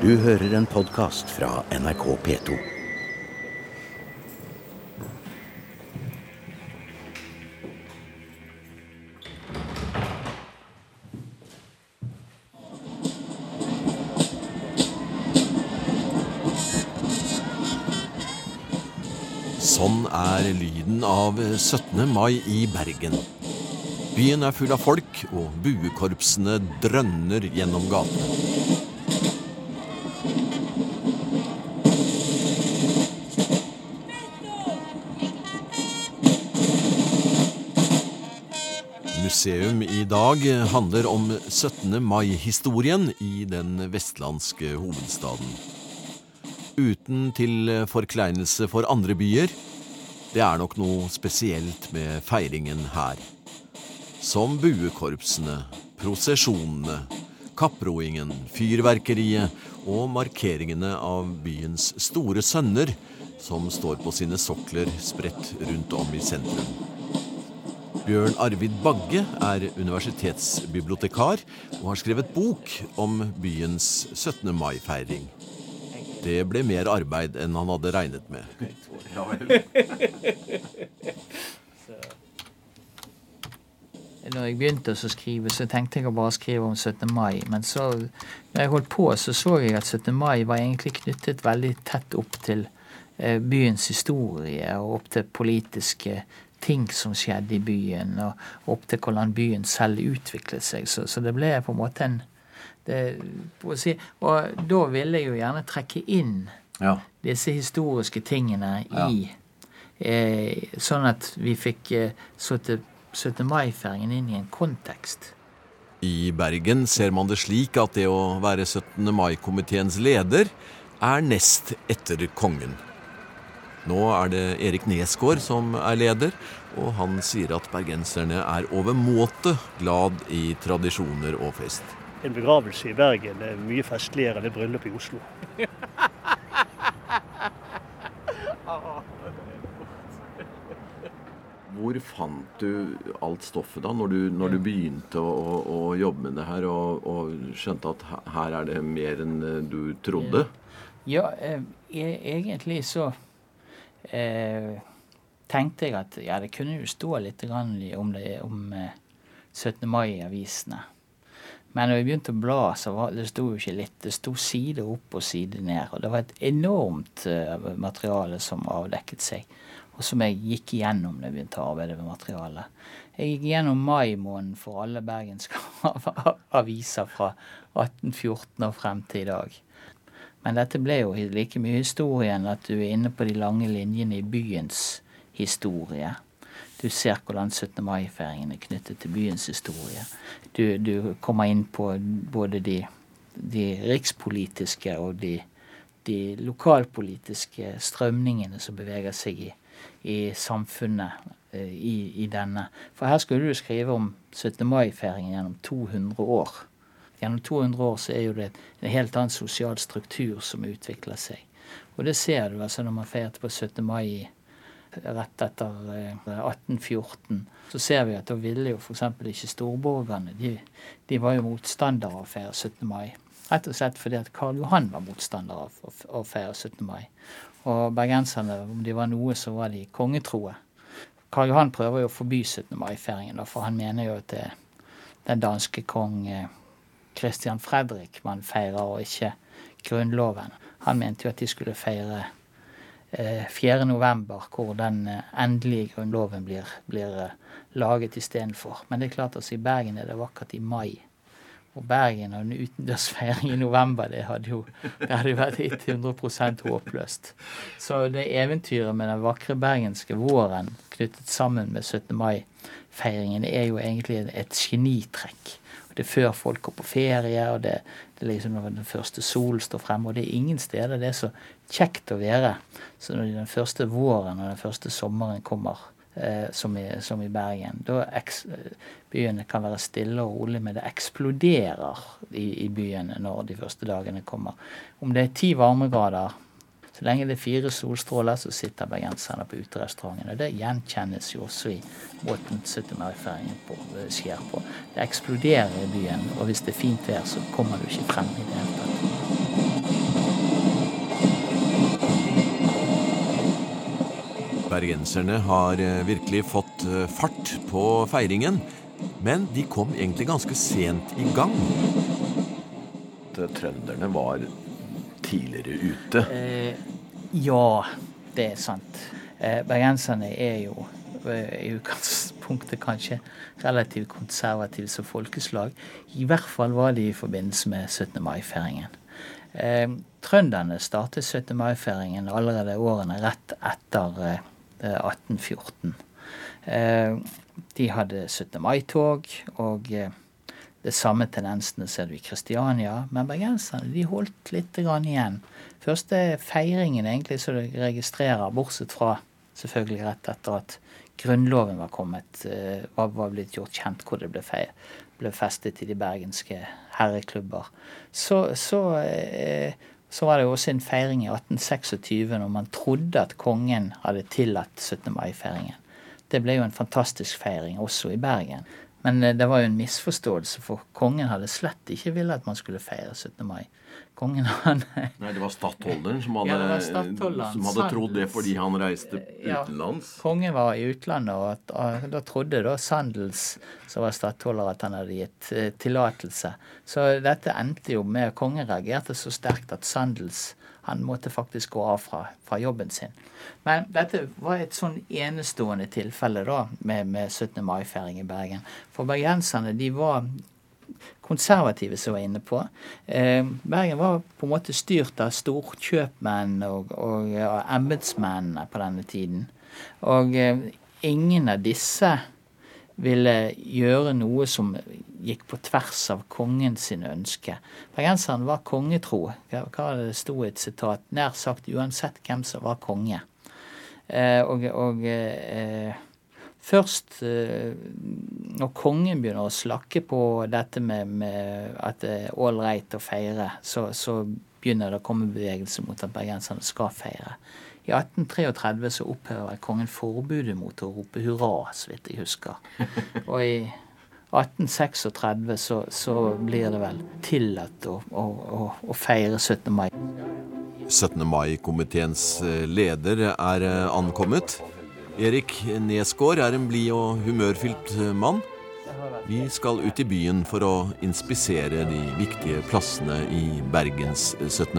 Du hører en podkast fra NRK P2. Sånn er lyden av 17. mai i Bergen. Byen er full av folk, og buekorpsene drønner gjennom gatene. Museum i dag handler om 17. mai-historien i den vestlandske hovedstaden. Uten til forkleinelse for andre byer, det er nok noe spesielt med feiringen her. Som buekorpsene, prosesjonene, kapproingen, fyrverkeriet og markeringene av byens store sønner som står på sine sokler spredt rundt om i sentrum. Bjørn Arvid Bagge er universitetsbibliotekar og har skrevet bok om byens 17. mai-feiring. Det ble mer arbeid enn han hadde regnet med. Når jeg begynte å skrive, så tenkte jeg å bare skrive om 17. mai. Men så, når jeg holdt på, så så jeg at 17. mai var egentlig knyttet veldig tett opp til eh, byens historie og opp til politiske ting som skjedde i byen, og opp til hvordan byen selv utviklet seg. Så, så det ble på en måte en det, si, Og da ville jeg jo gjerne trekke inn Ja. disse historiske tingene i eh, Sånn at vi fikk eh, 17. mai-feiringen inn i en kontekst. I Bergen ser man det slik at det å være 17. mai-komiteens leder er nest etter kongen. Nå er det Erik Nesgaard som er leder, og han sier at bergenserne er overmåte glad i tradisjoner og fest. En begravelse i Bergen er mye festligere enn et bryllup i Oslo. Hvor fant du alt stoffet da, når du, når du begynte å, å, å jobbe med det her, og, og skjønte at her er det mer enn du trodde? Ja, eh, e- egentlig så eh, tenkte jeg at ja, det kunne jo stå litt om, det, om eh, 17. mai i avisene. Men når jeg begynte å bla, så var, det sto jo ikke litt. Det sto side opp og side ned. Og det var et enormt uh, materiale som avdekket seg. Og som jeg gikk igjennom da jeg begynte å arbeide med materialet. Jeg gikk gjennom mai måned for alle bergenske aviser fra 1814 og frem til i dag. Men dette ble jo like mye historien at du er inne på de lange linjene i byens historie. Du ser hvordan 17. mai-feiringen er knyttet til byens historie. Du, du kommer inn på både de, de rikspolitiske og de, de lokalpolitiske strømningene som beveger seg i, i samfunnet eh, i, i denne. For her skulle du skrive om 17. mai-feiringen gjennom 200 år. Gjennom 200 år så er jo det en helt annen sosial struktur som utvikler seg. Og det ser du altså når man feirte på 17. mai rett etter eh, 1814, så ser vi at da ville jo f.eks. ikke storborgerne de, de var jo motstandere av å feire 17. mai. Rett og slett fordi at Karl Johan var motstander av å- feire 17. mai. Og bergenserne, om de var noe, så var de kongetroe. Karl Johan prøver jo å forby 17. mai-feiringen, for han mener jo at det den danske kong eh, Christian Fredrik man feirer, og ikke Grunnloven. Han mente jo at de skulle feire eh, 4. november, hvor den eh, endelige grunnloven blir, blir eh, laget istedenfor. Men det er klart altså i Bergen er det vakkert i mai. Og Bergen og en utendørsfeiring i november, det hadde jo, det hadde vært 100% håpløst. Så det eventyret med den vakre bergenske våren knyttet sammen med 17. mai-feiringen er jo egentlig et genitrekk. Det er før folk går på ferie, og det, det er liksom når den første solen står frem. Og det er ingen steder det er så kjekt å være så når den første våren og den første sommeren kommer, eh, som, i, som i Bergen. Da eks, byene kan være stille og rolig, men det eksploderer i, i byene når de første dagene kommer. Om det er ti varmegrader så lenge det er fire solstråler, så sitter bergenserne på uterestaurantene. Det gjenkjennes jo også i måten 17-mærfeiringen eh, skjer på. Det eksploderer i byen, og hvis det er fint vær, så kommer du ikke frem i det hele tatt. Bergenserne har eh, virkelig fått eh, fart på feiringen, men de kom egentlig ganske sent i gang. Trønderne var tidligere ute. Eh, ja, det er sant. Eh, bergenserne er jo eh, i utgangspunktet kanskje relativt konservative som folkeslag. I hvert fall var de i forbindelse med 17. mai-feiringen. Eh, trønderne startet 17. mai-feiringen allerede årene rett etter eh, 1814. Eh, de hadde 17. mai-tog, og det samme tendensene ser du i Kristiania. Men bergenserne de holdt litt igjen. Første feiringen egentlig som du registrerer, bortsett fra selvfølgelig rett etter at Grunnloven var kommet, eh, var, var blitt gjort kjent hvor det ble, feir, ble festet i de bergenske herreklubber. Så, så, eh, så, var det jo også en feiring i 1826 når man trodde at kongen hadde tillatt 17. mai-feiringen. Det ble jo en fantastisk feiring også i Bergen. Men eh, det var jo en misforståelse, for kongen hadde slett ikke villet at man skulle feire 17. mai. Kongen han Nei, det var stattholderen som hadde, ja, som hadde trodd det fordi han reiste utenlands? Ja, kongen var i utlandet, og, at, og da trodde da Sandels, som var stattholder, at han hadde gitt uh, tillatelse. Så dette endte jo med Kongen reagerte så sterkt at Sandels han måtte faktisk gå av fra, fra, jobben sin. Men dette var et sånn enestående tilfelle da, med, med 17. mai-feiring i Bergen. For bergenserne de var konservative som var inne på. Eh, Bergen var på en måte styrt av storkjøpmenn og, og, og embetsmennene på denne tiden. Og eh, ingen av disse ville gjøre noe som gikk på tvers av kongens ønske. Bergenseren var kongetro. Hva det sto i et sitat? Nær sagt uansett hvem som var konge. Eh, og, og eh, Først eh, når kongen begynner å slakke på dette med, med at det er ålreit å feire, så, så, begynner det å komme bevegelse mot at bergenserne skal feire. I 1833 så opphever kongen forbudet mot å rope hurra, så vidt jeg husker. Og i 1836 så, så blir det vel tillatt å, å, å, å feire 17. mai. 17. mai-komiteens eh, leder er eh, ankommet. Erik Nesgård er en blid og humørfylt mann. Vi skal ut i byen for å inspisere de viktige plassene i Bergens 17.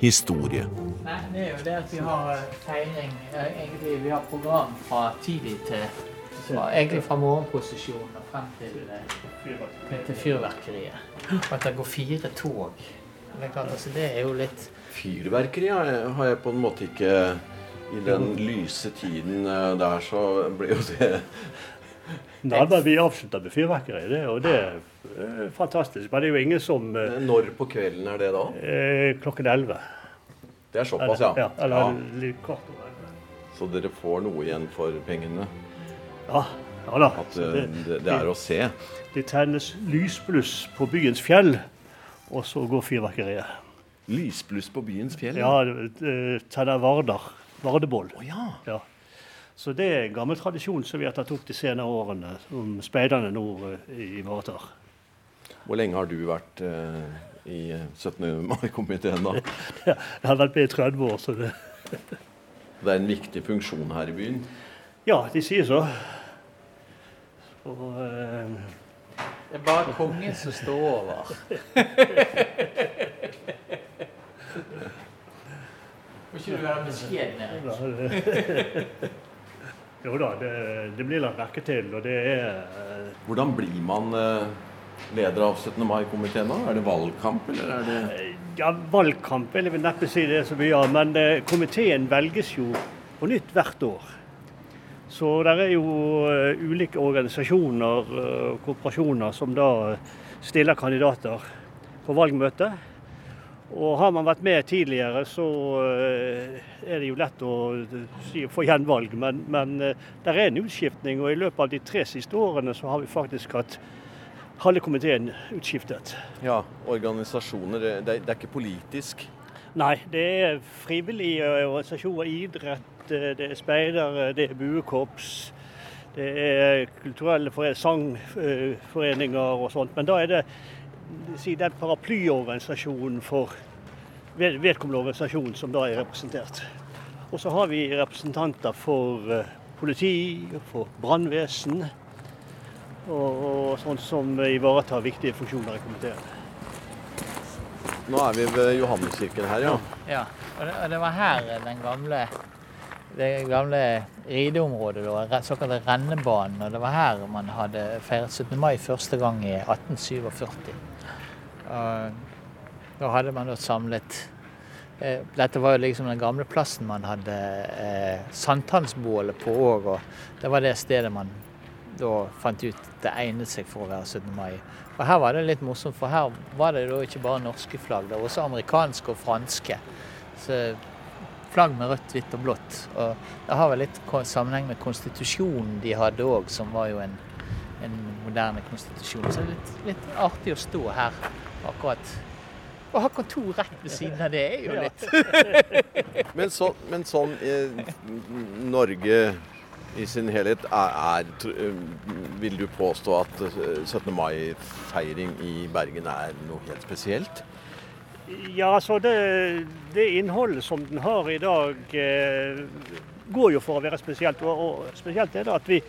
mai-feiringshistorie. Det er jo det at vi har tegning Egentlig vi har program fra tidlig til fra, Egentlig fra morgenposisjonen og frem til, eh, til fyrverkeriet. Og at det går fire tog. Det er, klart, altså, det er jo litt Fyrverkeri har jeg på en måte ikke i den lyse tiden eh, der, så ble jo det Da ble vi avslutta med fyrverkeri, det, er jo det eh, fantastisk. Men det er jo ingen som eh, Når på kvelden er det da? Eh, klokken 11. Det er såpass, ja. ja eller ja. kvart over 11. Så dere får noe igjen for pengene? Ja, ja da. At det, det, det er å se? Det tennes lysbluss på byens fjell, og så går fyrverkeriet. Lysbluss på byens fjell? Ja, tenner Vardar. Vardeboll. Oh, ja. ja. Så det er en gammel tradisjon som vi har tatt opp de senere årene, som speiderne nå ivaretar. Hvor lenge har du vært eh, i 17. mai-komiteen, da? Jeg har vært med i 30 år, så det Det er en viktig funksjon her i byen? Ja, de sier så. så eh... det er bare kongen som står over. Må ikke du være beskjeden, Jo da, det, det, blir lagt merke til, og det er uh... Hvordan blir man uh, leder av 17. mai-komiteen nå? Er det valgkamp, eller er det eh, Ja, valgkamp vil jeg neppe si det så mye av, men uh, komiteen velges jo på nytt hvert år. Så det er jo ulike organisasjoner og kooperasjoner som da stiller kandidater på valgmøte. Og har man vært med tidligere, så eh, er det jo lett å få gjenvalg. Men, men eh, det er en utskiftning, og i løpet av de tre siste årene så har vi faktisk hatt halve komiteen utskiftet. Ja, organisasjoner. Det er, det er ikke politisk? Nei, det er frivillige organisasjoner. Idrett, det er speidere, det er buekorps. Det er kulturelle sangforeninger og sånt. Men da er det si, den paraplyorganisasjonen for vedkommende organisasjon som da er representert. Og så har vi representanter for eh, politi, for brannvesen og, og sånn som ivaretar viktige funksjoner i komiteen. Nå er vi ved Johanneskirken her, ja. Ja, og det, og det var her den gamle det gamle rideområdet, da, såkalte rennebanen. Og det var her man hadde feiret 17. mai første gang i 1847. Og da hadde man da samlet eh, Dette var jo liksom den gamle plassen man hadde eh, sankthansbålet på òg, og det var det stedet man da fant ut det egnet seg for å være 17. mai. Og her var det litt morsomt, for her var det da ikke bare norske flagg, det var også amerikanske og franske. Så flagg med rødt, hvitt og blått. Og det har vel litt sammenheng med konstitusjonen de hadde òg, som var jo en, en moderne konstitusjon. Så det er litt, litt artig å stå her akkurat. Å ha kontor rett ved siden av det er jo litt Men, så, men sånn Norge i sin helhet er, er eh, Vil du påstå at eh, 17. mai-feiring i Bergen er noe helt spesielt? Ja, altså det, det innholdet som den har i dag, eh, går jo for å være spesielt. Og, og spesielt er det at vi,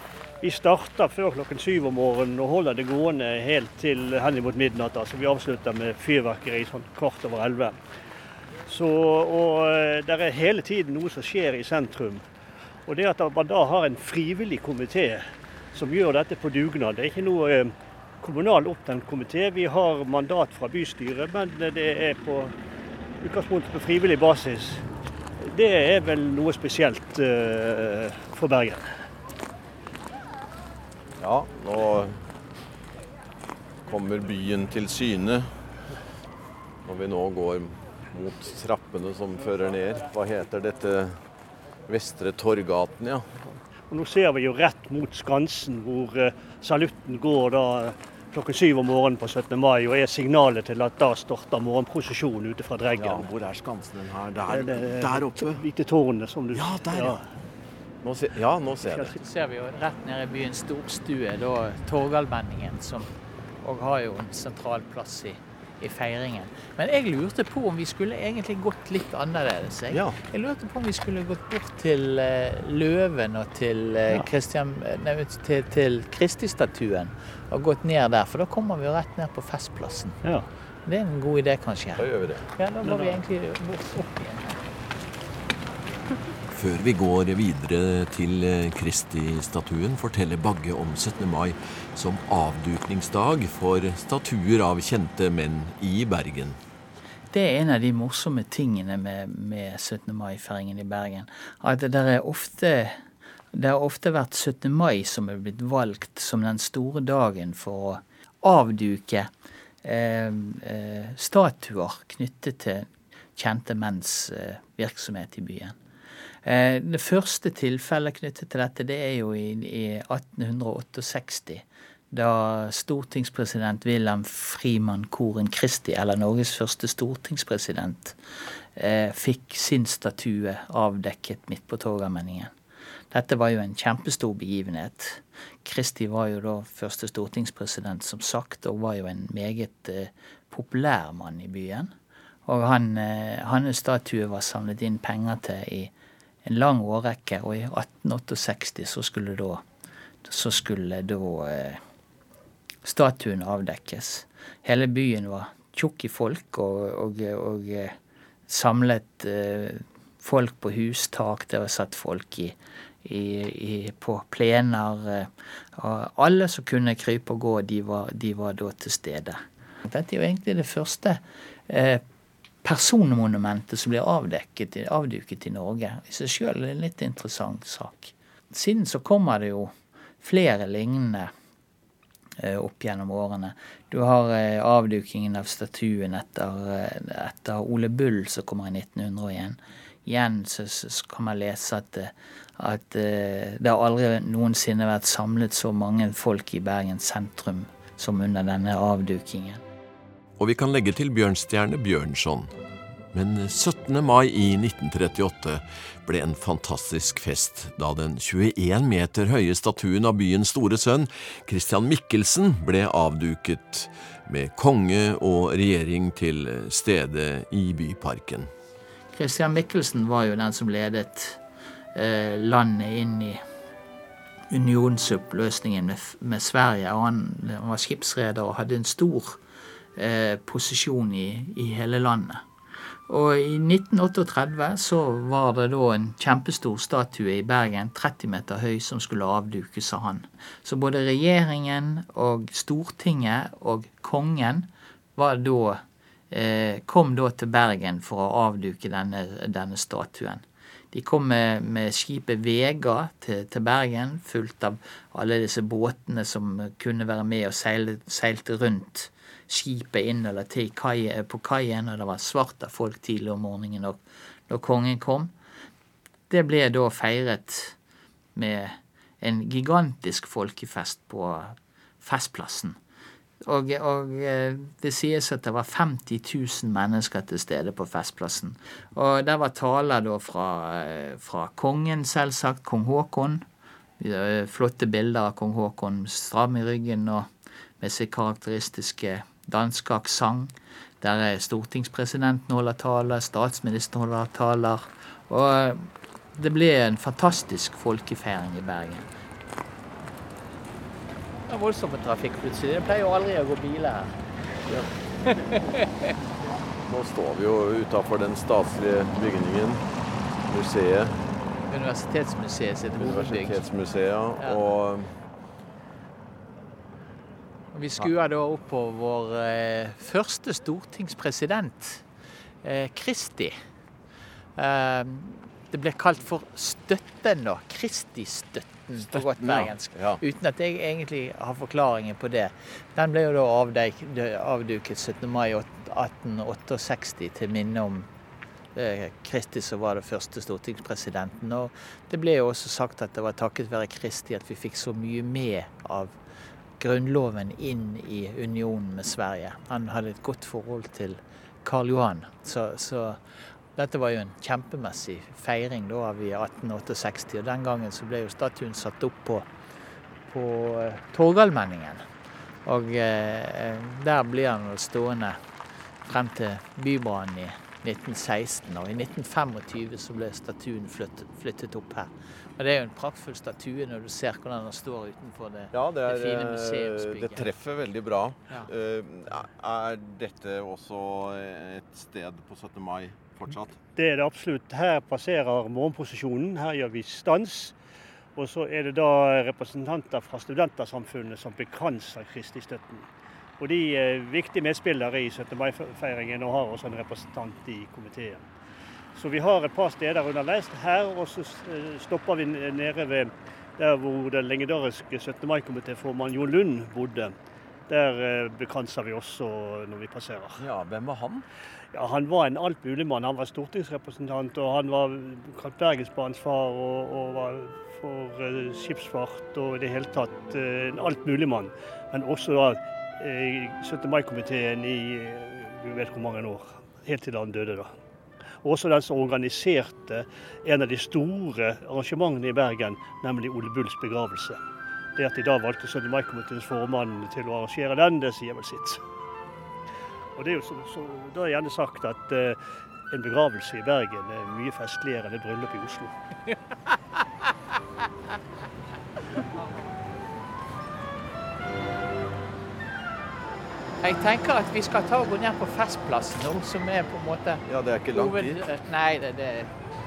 vi starter før klokken syv om morgenen og holder det gående helt til henimot midnatt. Altså vi avslutter med fyrverkeri sånn kvart over elleve. Så, og eh, det er hele tiden noe som skjer i sentrum. Og det at man da har en frivillig komité som gjør dette på dugnad, det er ikke noe eh, kommunal oppnevnt komité. Vi har mandat fra bystyret, men det er på utgangspunkt på frivillig basis. Det er vel noe spesielt uh, for Bergen. Ja, nå kommer byen til syne når vi nå går mot trappene som fører ned. Hva heter dette? Vestre Torgaten, ja. Og nå ser vi jo rett mot Skansen, hvor eh, salutten går da klokken syv om morgenen på 17. mai, og er signalet til at da starter morgenprosesjonen ute fra ja. Hvor er skansen den her? Der, det, det der oppe. Hvite tårnet som du Ja, der, ja. Nå se, ja, nå ser jeg det. Så ser vi jo rett nede i byens storstue, da Torgallmenningen, som òg har jo en sentral plass i, i feiringen. Men jeg lurte på om vi skulle egentlig gått litt annerledes. Jeg, Ja. jeg lurte på om vi skulle gått bort til uh, Løven og til, uh, Christian, nei, til, til Kristi-statuen og gått ned der, for da kommer vi jo rett ned på Festplassen. Ja. Det er en god idé, kanskje. Da gjør vi det. Ja, Da må vi egentlig bort opp. Før vi går videre til eh, Kristi-statuen, forteller Bagge om 17. mai som avdukningsdag for statuer av kjente menn i Bergen. Det er en av de morsomme tingene med, med 17. mai-feiringen i Bergen. At det er ofte det har ofte vært 17. mai som er blitt valgt som den store dagen for å avduke eh, eh, statuer knyttet til kjente menns eh, virksomhet i byen. Eh, det første tilfellet knyttet til dette, det er jo i, i 1868. Da stortingspresident Wilhelm Frimann Koren Christi, eller Norges første stortingspresident, eh, fikk sin statue avdekket midt på Torgallmenningen. Dette var jo en kjempestor begivenhet. Kristi var jo da første stortingspresident, som sagt, og var jo en meget eh, populær mann i byen. Og han, eh, hans statue var samlet inn penger til i en lang årrekke, og i 1868 så skulle da, så skulle da eh, statuen avdekkes. Hele byen var tjukk i folk, og, og, og eh, samlet eh, folk på hustak. Det var satt folk i, i, i, på plener. Eh, alle som kunne krype og gå, de var, de var da til stede. Dette er jo egentlig det første eh, personmonumentet som blir avdekket, avduket i Norge. I seg sjøl en litt interessant sak. Siden så kommer det jo flere lignende eh, opp gjennom årene. Du har eh, avdukingen av statuen etter, eh, etter Ole Bull, som kommer i 1901. Igjen så, kan man lese at, at det har aldri noensinne vært samlet så mange folk i Bergen sentrum som under denne avdukingen. Og vi kan legge til Bjørnstjerne Bjørnson. Men 17. mai i 1938 ble en fantastisk fest da den 21 meter høye statuen av byens store sønn, Christian Michelsen, ble avduket med konge og regjering til stede i byparken. Christian Michelsen var jo den som ledet eh, landet inn i unionsoppløsningen med, med Sverige. og Han, han var skipsreder og hadde en stor eh, posisjon i, i hele landet. Og i 1938 så var det da en kjempestor statue i Bergen, 30 meter høy, som skulle avdukes av han. Så både regjeringen og Stortinget og kongen var da, eh, kom da til Bergen for å avduke denne, denne statuen. De kom med, med skipet Vega til, til, Bergen, fullt av alle disse båtene som kunne være med og seile, seilte rundt skipet inn eller til kai, på kaien, og det var svart av folk tidlig om morgenen når, når kongen kom. Det ble da feiret med en gigantisk folkefest på Festplassen. Og, og, eh, det sies at det var 50 000 mennesker til stede på Festplassen. Og der var taler da fra, eh, fra kongen, selvsagt. Kong Haakon. Flotte bilder av kong Haakon stram i ryggen og med sin karakteristiske danske aksent. Der er stortingspresidenten holder taler, statsministeren holder taler. Og eh, det ble en fantastisk folkefeiring i Bergen. Det er voldsom trafikk plutselig. Det pleier jo aldri å gå biler her. Ja. Nå står vi jo utafor den statlige bygningen, museet. Universitetsmuseet sitt hovedbygg. Universitetsmuseet, ja. og vi skuer da opp på vår eh, første stortingspresident, eh, Kristi. Eh, det ble kalt for Støtten, da. Kristi-støtten på godt bergensk. Ja. Uten at jeg egentlig har forklaringen på det. Den ble jo da avduket 17. mai 1868 til minne om eh, Kristi som var den første stortingspresidenten. Og det ble jo også sagt at det var takket være Kristi at vi fikk så mye med av Grunnloven inn i unionen med Sverige. Han hadde et godt forhold til Karl Johan. Så, så dette var jo en kjempemessig feiring da av i 1868. Og den gangen så ble jo statuen satt opp på, på uh, Torgallmenningen. Og eh, der blir han stående frem til bybrannen i 1916. Og i 1925 så ble statuen flyttet, flyttet opp her. Og Det er jo en praktfull statue når du ser hvordan den står utenfor det, ja, det, er, det fine eh, museumsbygget. Det treffer veldig bra. Ja. Uh, er dette også et sted på 17. mai fortsatt? Det er det absolutt. Her passerer morgenposisjonen. Her gjør vi stans. Og så er det da representanter fra Studentersamfunnet som bekranser Kristi-støtten. Og de er viktige medspillere i 17. mai-feiringen og har også en representant i komiteen. Så vi har et par steder underveis her, og så eh, stopper vi nede ved der hvor den legendariske 17. mai-komitéformannen Jon Lund bodde. Der eh, bekranser vi også når vi passerer. Ja, Hvem var han? Ja, Han var en alt mulig mann. Han var stortingsrepresentant, og han var Bergensbanens far og, og, var for uh, skipsfart og i det hele tatt en alt mulig mann. Men også da uh, 17. mai-komiteen i du vet hvor mange år. Helt til han døde, da også den som organiserte en av de store arrangementene i Bergen, nemlig Ole Bulls begravelse. Det at de da valgte 17. mai-komiteens formann til å arrangere den, det sier vel sitt. Og det er jo så, så, Da er gjerne sagt at uh, en begravelse i Bergen er mye festligere enn et bryllup i Oslo. Jeg tenker at vi skal ta og gå ned på Festplassen nå, som er på en måte Ja, det er ikke langt hoved... dit? Nei, det, det, er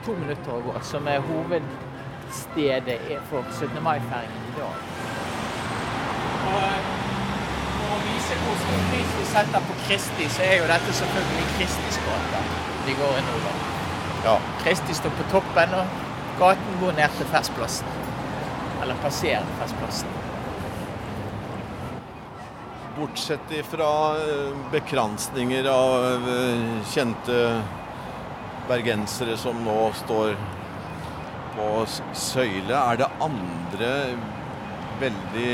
to minutter å gå. Som er hovedstedet for 17. mai-feiringen i dag. Og for å vise hvor stor pris vi setter på Kristi, så er jo dette selvfølgelig Kristis gate vi går inn over. Ja. Kristi står på toppen, og gaten går ned til Festplassen. Eller passerer Festplassen bortsett fra eh, bekransninger av eh, kjente bergensere som nå står på søyle, er det andre veldig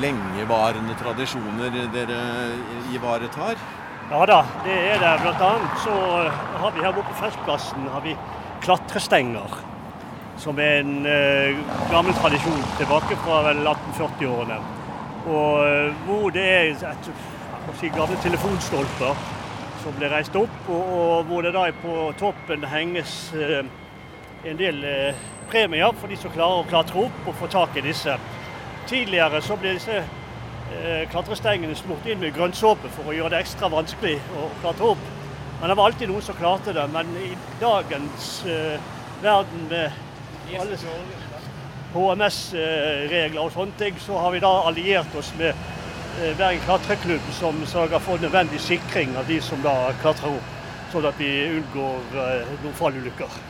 lengevarende tradisjoner dere ivaretar? Ja da, det er det. Blant annet så har vi her borte på Festplassen har vi klatrestenger. Som er en eh, gammel tradisjon tilbake fra 1840-årene. Og eh, hvor det er et, si, gamle telefonstolper som ble reist opp, og, og hvor det da på toppen henges eh, en del eh, premier for de som klarer å klatre opp og få tak i disse. Tidligere så ble disse eh, klatrestengene smurt inn med grønnsåpe for å gjøre det ekstra vanskelig å klatre opp. Men det var alltid noen som klarte det. Men i dagens eh, verden med alle HMS-regler og sånne ting, så har vi da alliert oss med eh, Bergen klatreklubb, som sørger for nødvendig sikring av de som da klatrer opp, sånn at vi unngår eh, noen fallulykker.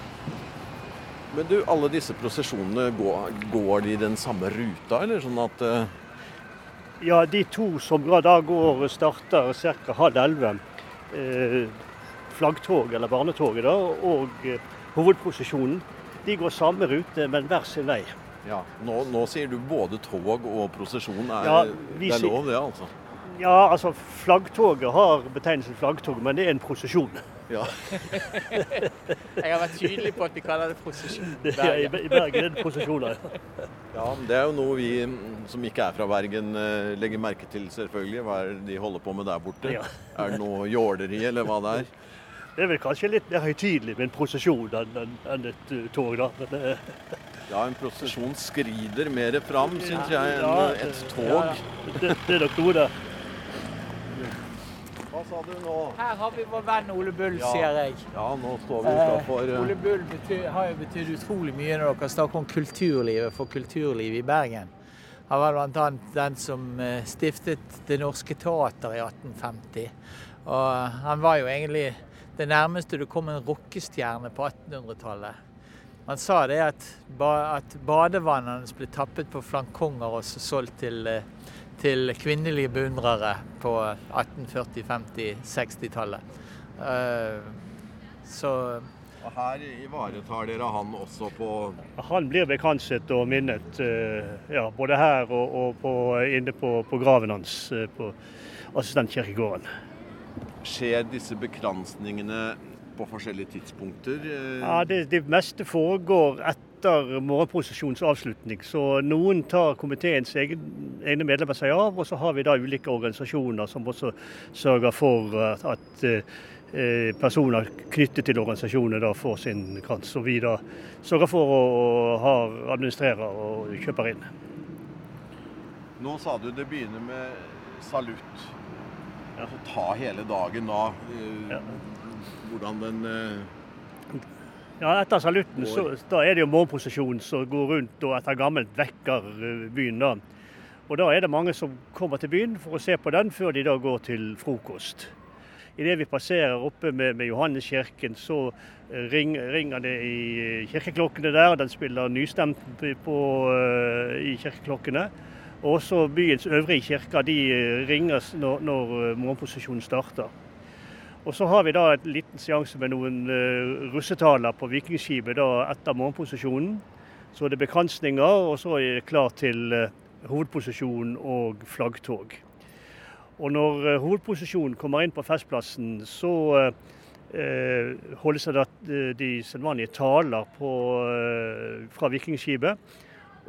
Men du, alle disse prosesjonene, går, går de den samme ruta, eller sånn at uh... Ja, de to som da går starter ca. halv elleve. Eh, flaggtog, eller barnetoget, da, og eh, hovedprosesjonen. De går samme rute, men hver sin vei. Ja, nå, nå sier du både tog og prosesjon. Er, Ja, det er lov, det, altså? Ja, altså Flaggtoget har betegnelsen flaggtog, men det er en prosesjon. Ja. Jeg har vært tydelig på at vi kaller det prosesjon. er, I Bergen. I Bergen er det prosesjoner. ja, men Det er jo noe vi som ikke er fra Bergen eh, legger merke til, selvfølgelig. Hva er det de holder på med der borte? Ja. Er det noe jåleri, eller hva det er? Det er vel kanskje litt mer høytidelig med en prosesjon enn et uh, tog, da. Men, eh, Ja, en prosesjon skrider mer fram, syns jeg, enn Ja, eh, et det- tog. det, det er nok noe det. Hva sa du nå? Her har vi vår venn Ole Bull, Ja. sier jeg. Ja, nå står vi Eh, utafor Ole Bull betyr, har jo betydd utrolig mye når dere snakker om kulturlivet for kulturlivet i Bergen. Han var bl.a. den som eh, stiftet Det Norske Teater i 1850. Og han var jo egentlig det nærmeste du kom en rockestjerne på 1800-tallet. Han sa det at, ba, at badevannene ble tappet på flankonger og så solgt til, eh, til kvinnelige beundrere på 1840-, 50-, 60-tallet. Eh, så Og her ivaretar dere han også på Han blir bekranset og minnet eh, ja, både her og, og på, inne på, på graven hans eh, på assistentkirkegården. Skjer disse bekransningene på forskjellige tidspunkter? eh? Ja, det, det meste foregår etter morgenprosesjonens avslutning. Så noen tar komiteens egne medlemmer seg av, og så har vi da ulike organisasjoner som også sørger for at, at eh, personer knyttet til organisasjonen da får sin krans. Og vi da sørger for å, ha administrerer og kjøper inn. Nå sa du det begynner med salutt. Altså ta hele dagen da. eh. Hvordan den eh, Ja, Etter salutten så da er det jo morgenprosesjonen som går rundt og etter gammelt vekker eh, byen. da. Og Da er det mange som kommer til byen for å se på den, før de da går til frokost. Idet vi passerer oppe med, med Johanneskirken, så eh, ring, ringer det i eh, kirkeklokkene der. Den spiller nystemt på, i kirkeklokkene. Og også byens øvrige kirker de ringer når, når morgenprosesjonen starter. Og så har vi da en liten seanse med noen uh, russetaler på Vikingskipet etter morgenposisjonen. Så det er bekransninger, og så er det klart til uh, hovedposisjon og flaggtog. Og når uh, hovedposisjonen kommer inn på festplassen, så uh, holdes det de sedvanlige taler på, fra Vikingskipet.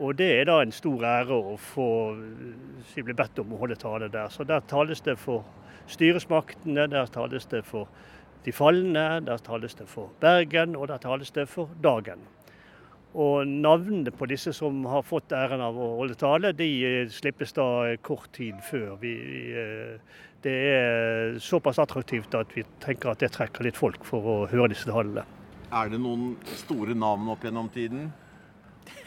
Og det er da en stor ære å få bli bedt om å holde tale der. Så der tales det for styresmaktene, der tales det for de falne, der tales det for Bergen, og der tales det for dagen. Og navnene på disse som har fått æren av å holde tale, de eh, slippes da kort tid før. Vi, eh, det er såpass attraktivt at vi tenker at det trekker litt folk for å høre disse talene. Er det noen store navn opp gjennom tiden?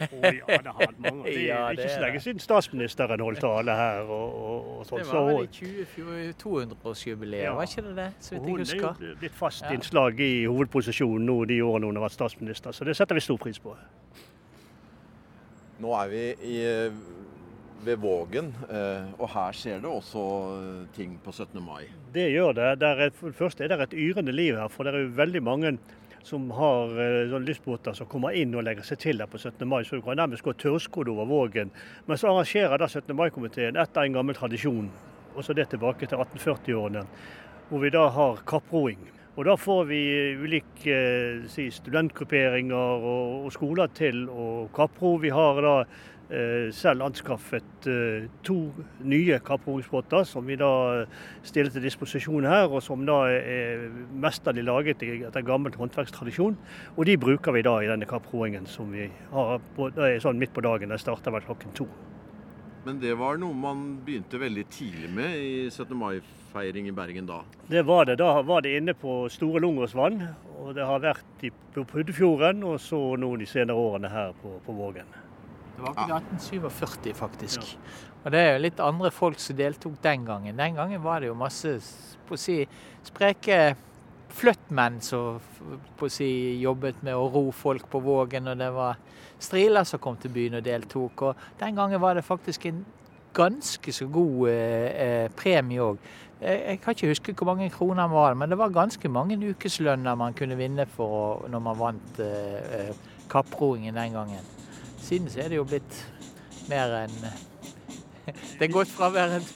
Å ja, det har mange. Det Ja, er det ikke så lenge siden statsministeren holdt tale her. og, og, og sånt. det var vel i 200-årsjubileet, Ja. var ikke det det? Så vidt hun er jo blitt fast Ja. innslag i hovedposisjonen nå de årene hun har vært statsminister, så det setter vi stor pris på. Nå er vi i, ved Vågen, eh, og her skjer det også eh, ting på 17. mai. Det gjør det. Er, først er det et yrende liv her, for det er jo veldig mange som har sånne lystbåter som kommer inn og legger seg til der på 17. mai, så du kan nærmest gå tørrskodd over Vågen. Men så arrangerer da 17. mai-komiteen etter en gammel tradisjon, også det tilbake til 1840-årene, hvor vi da har kapproing. Og da får vi ulike eh, si, studentgrupperinger og, og skoler til å kappro. Vi har da selv anskaffet eh, to nye kapphogstbåter, som vi da stiller til disposisjon her, og som da er mesterlig laget etter gammel håndverkstradisjon. Og de bruker vi da i denne kapproingen som vi har på, sånn midt på dagen. Den starter vel klokken to. Men det var noe man begynte veldig tidlig med i 17. mai-feiring i Bergen da? Det var det. Da var det inne på Store Lungåsvann. Og det har vært på Puddefjorden, og så nå de senere årene her på, på Vågen. Det var ikke 1847, faktisk. Og det er jo litt andre folk som deltok den gangen. Den gangen var det jo masse på å si, spreke fløttmenn som på å si, jobbet med å ro folk på Vågen, og det var striler som kom til byen og deltok. Og den gangen var det faktisk en ganske så god eh, eh premie òg. Jeg, jeg, kan ikke huske hvor mange kroner det var, men det var ganske mange ukeslønner man kunne vinne for når man vant eh, eh kapproingen den gangen. Siden så er det jo blitt mer enn Det er gått fra å være en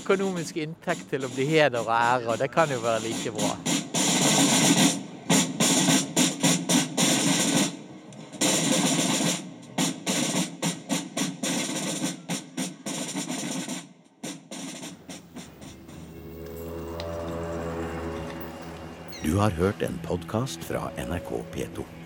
økonomisk inntekt til å bli heder og ære, og det kan jo være like bra. Du har hørt en podkast fra NRK P2.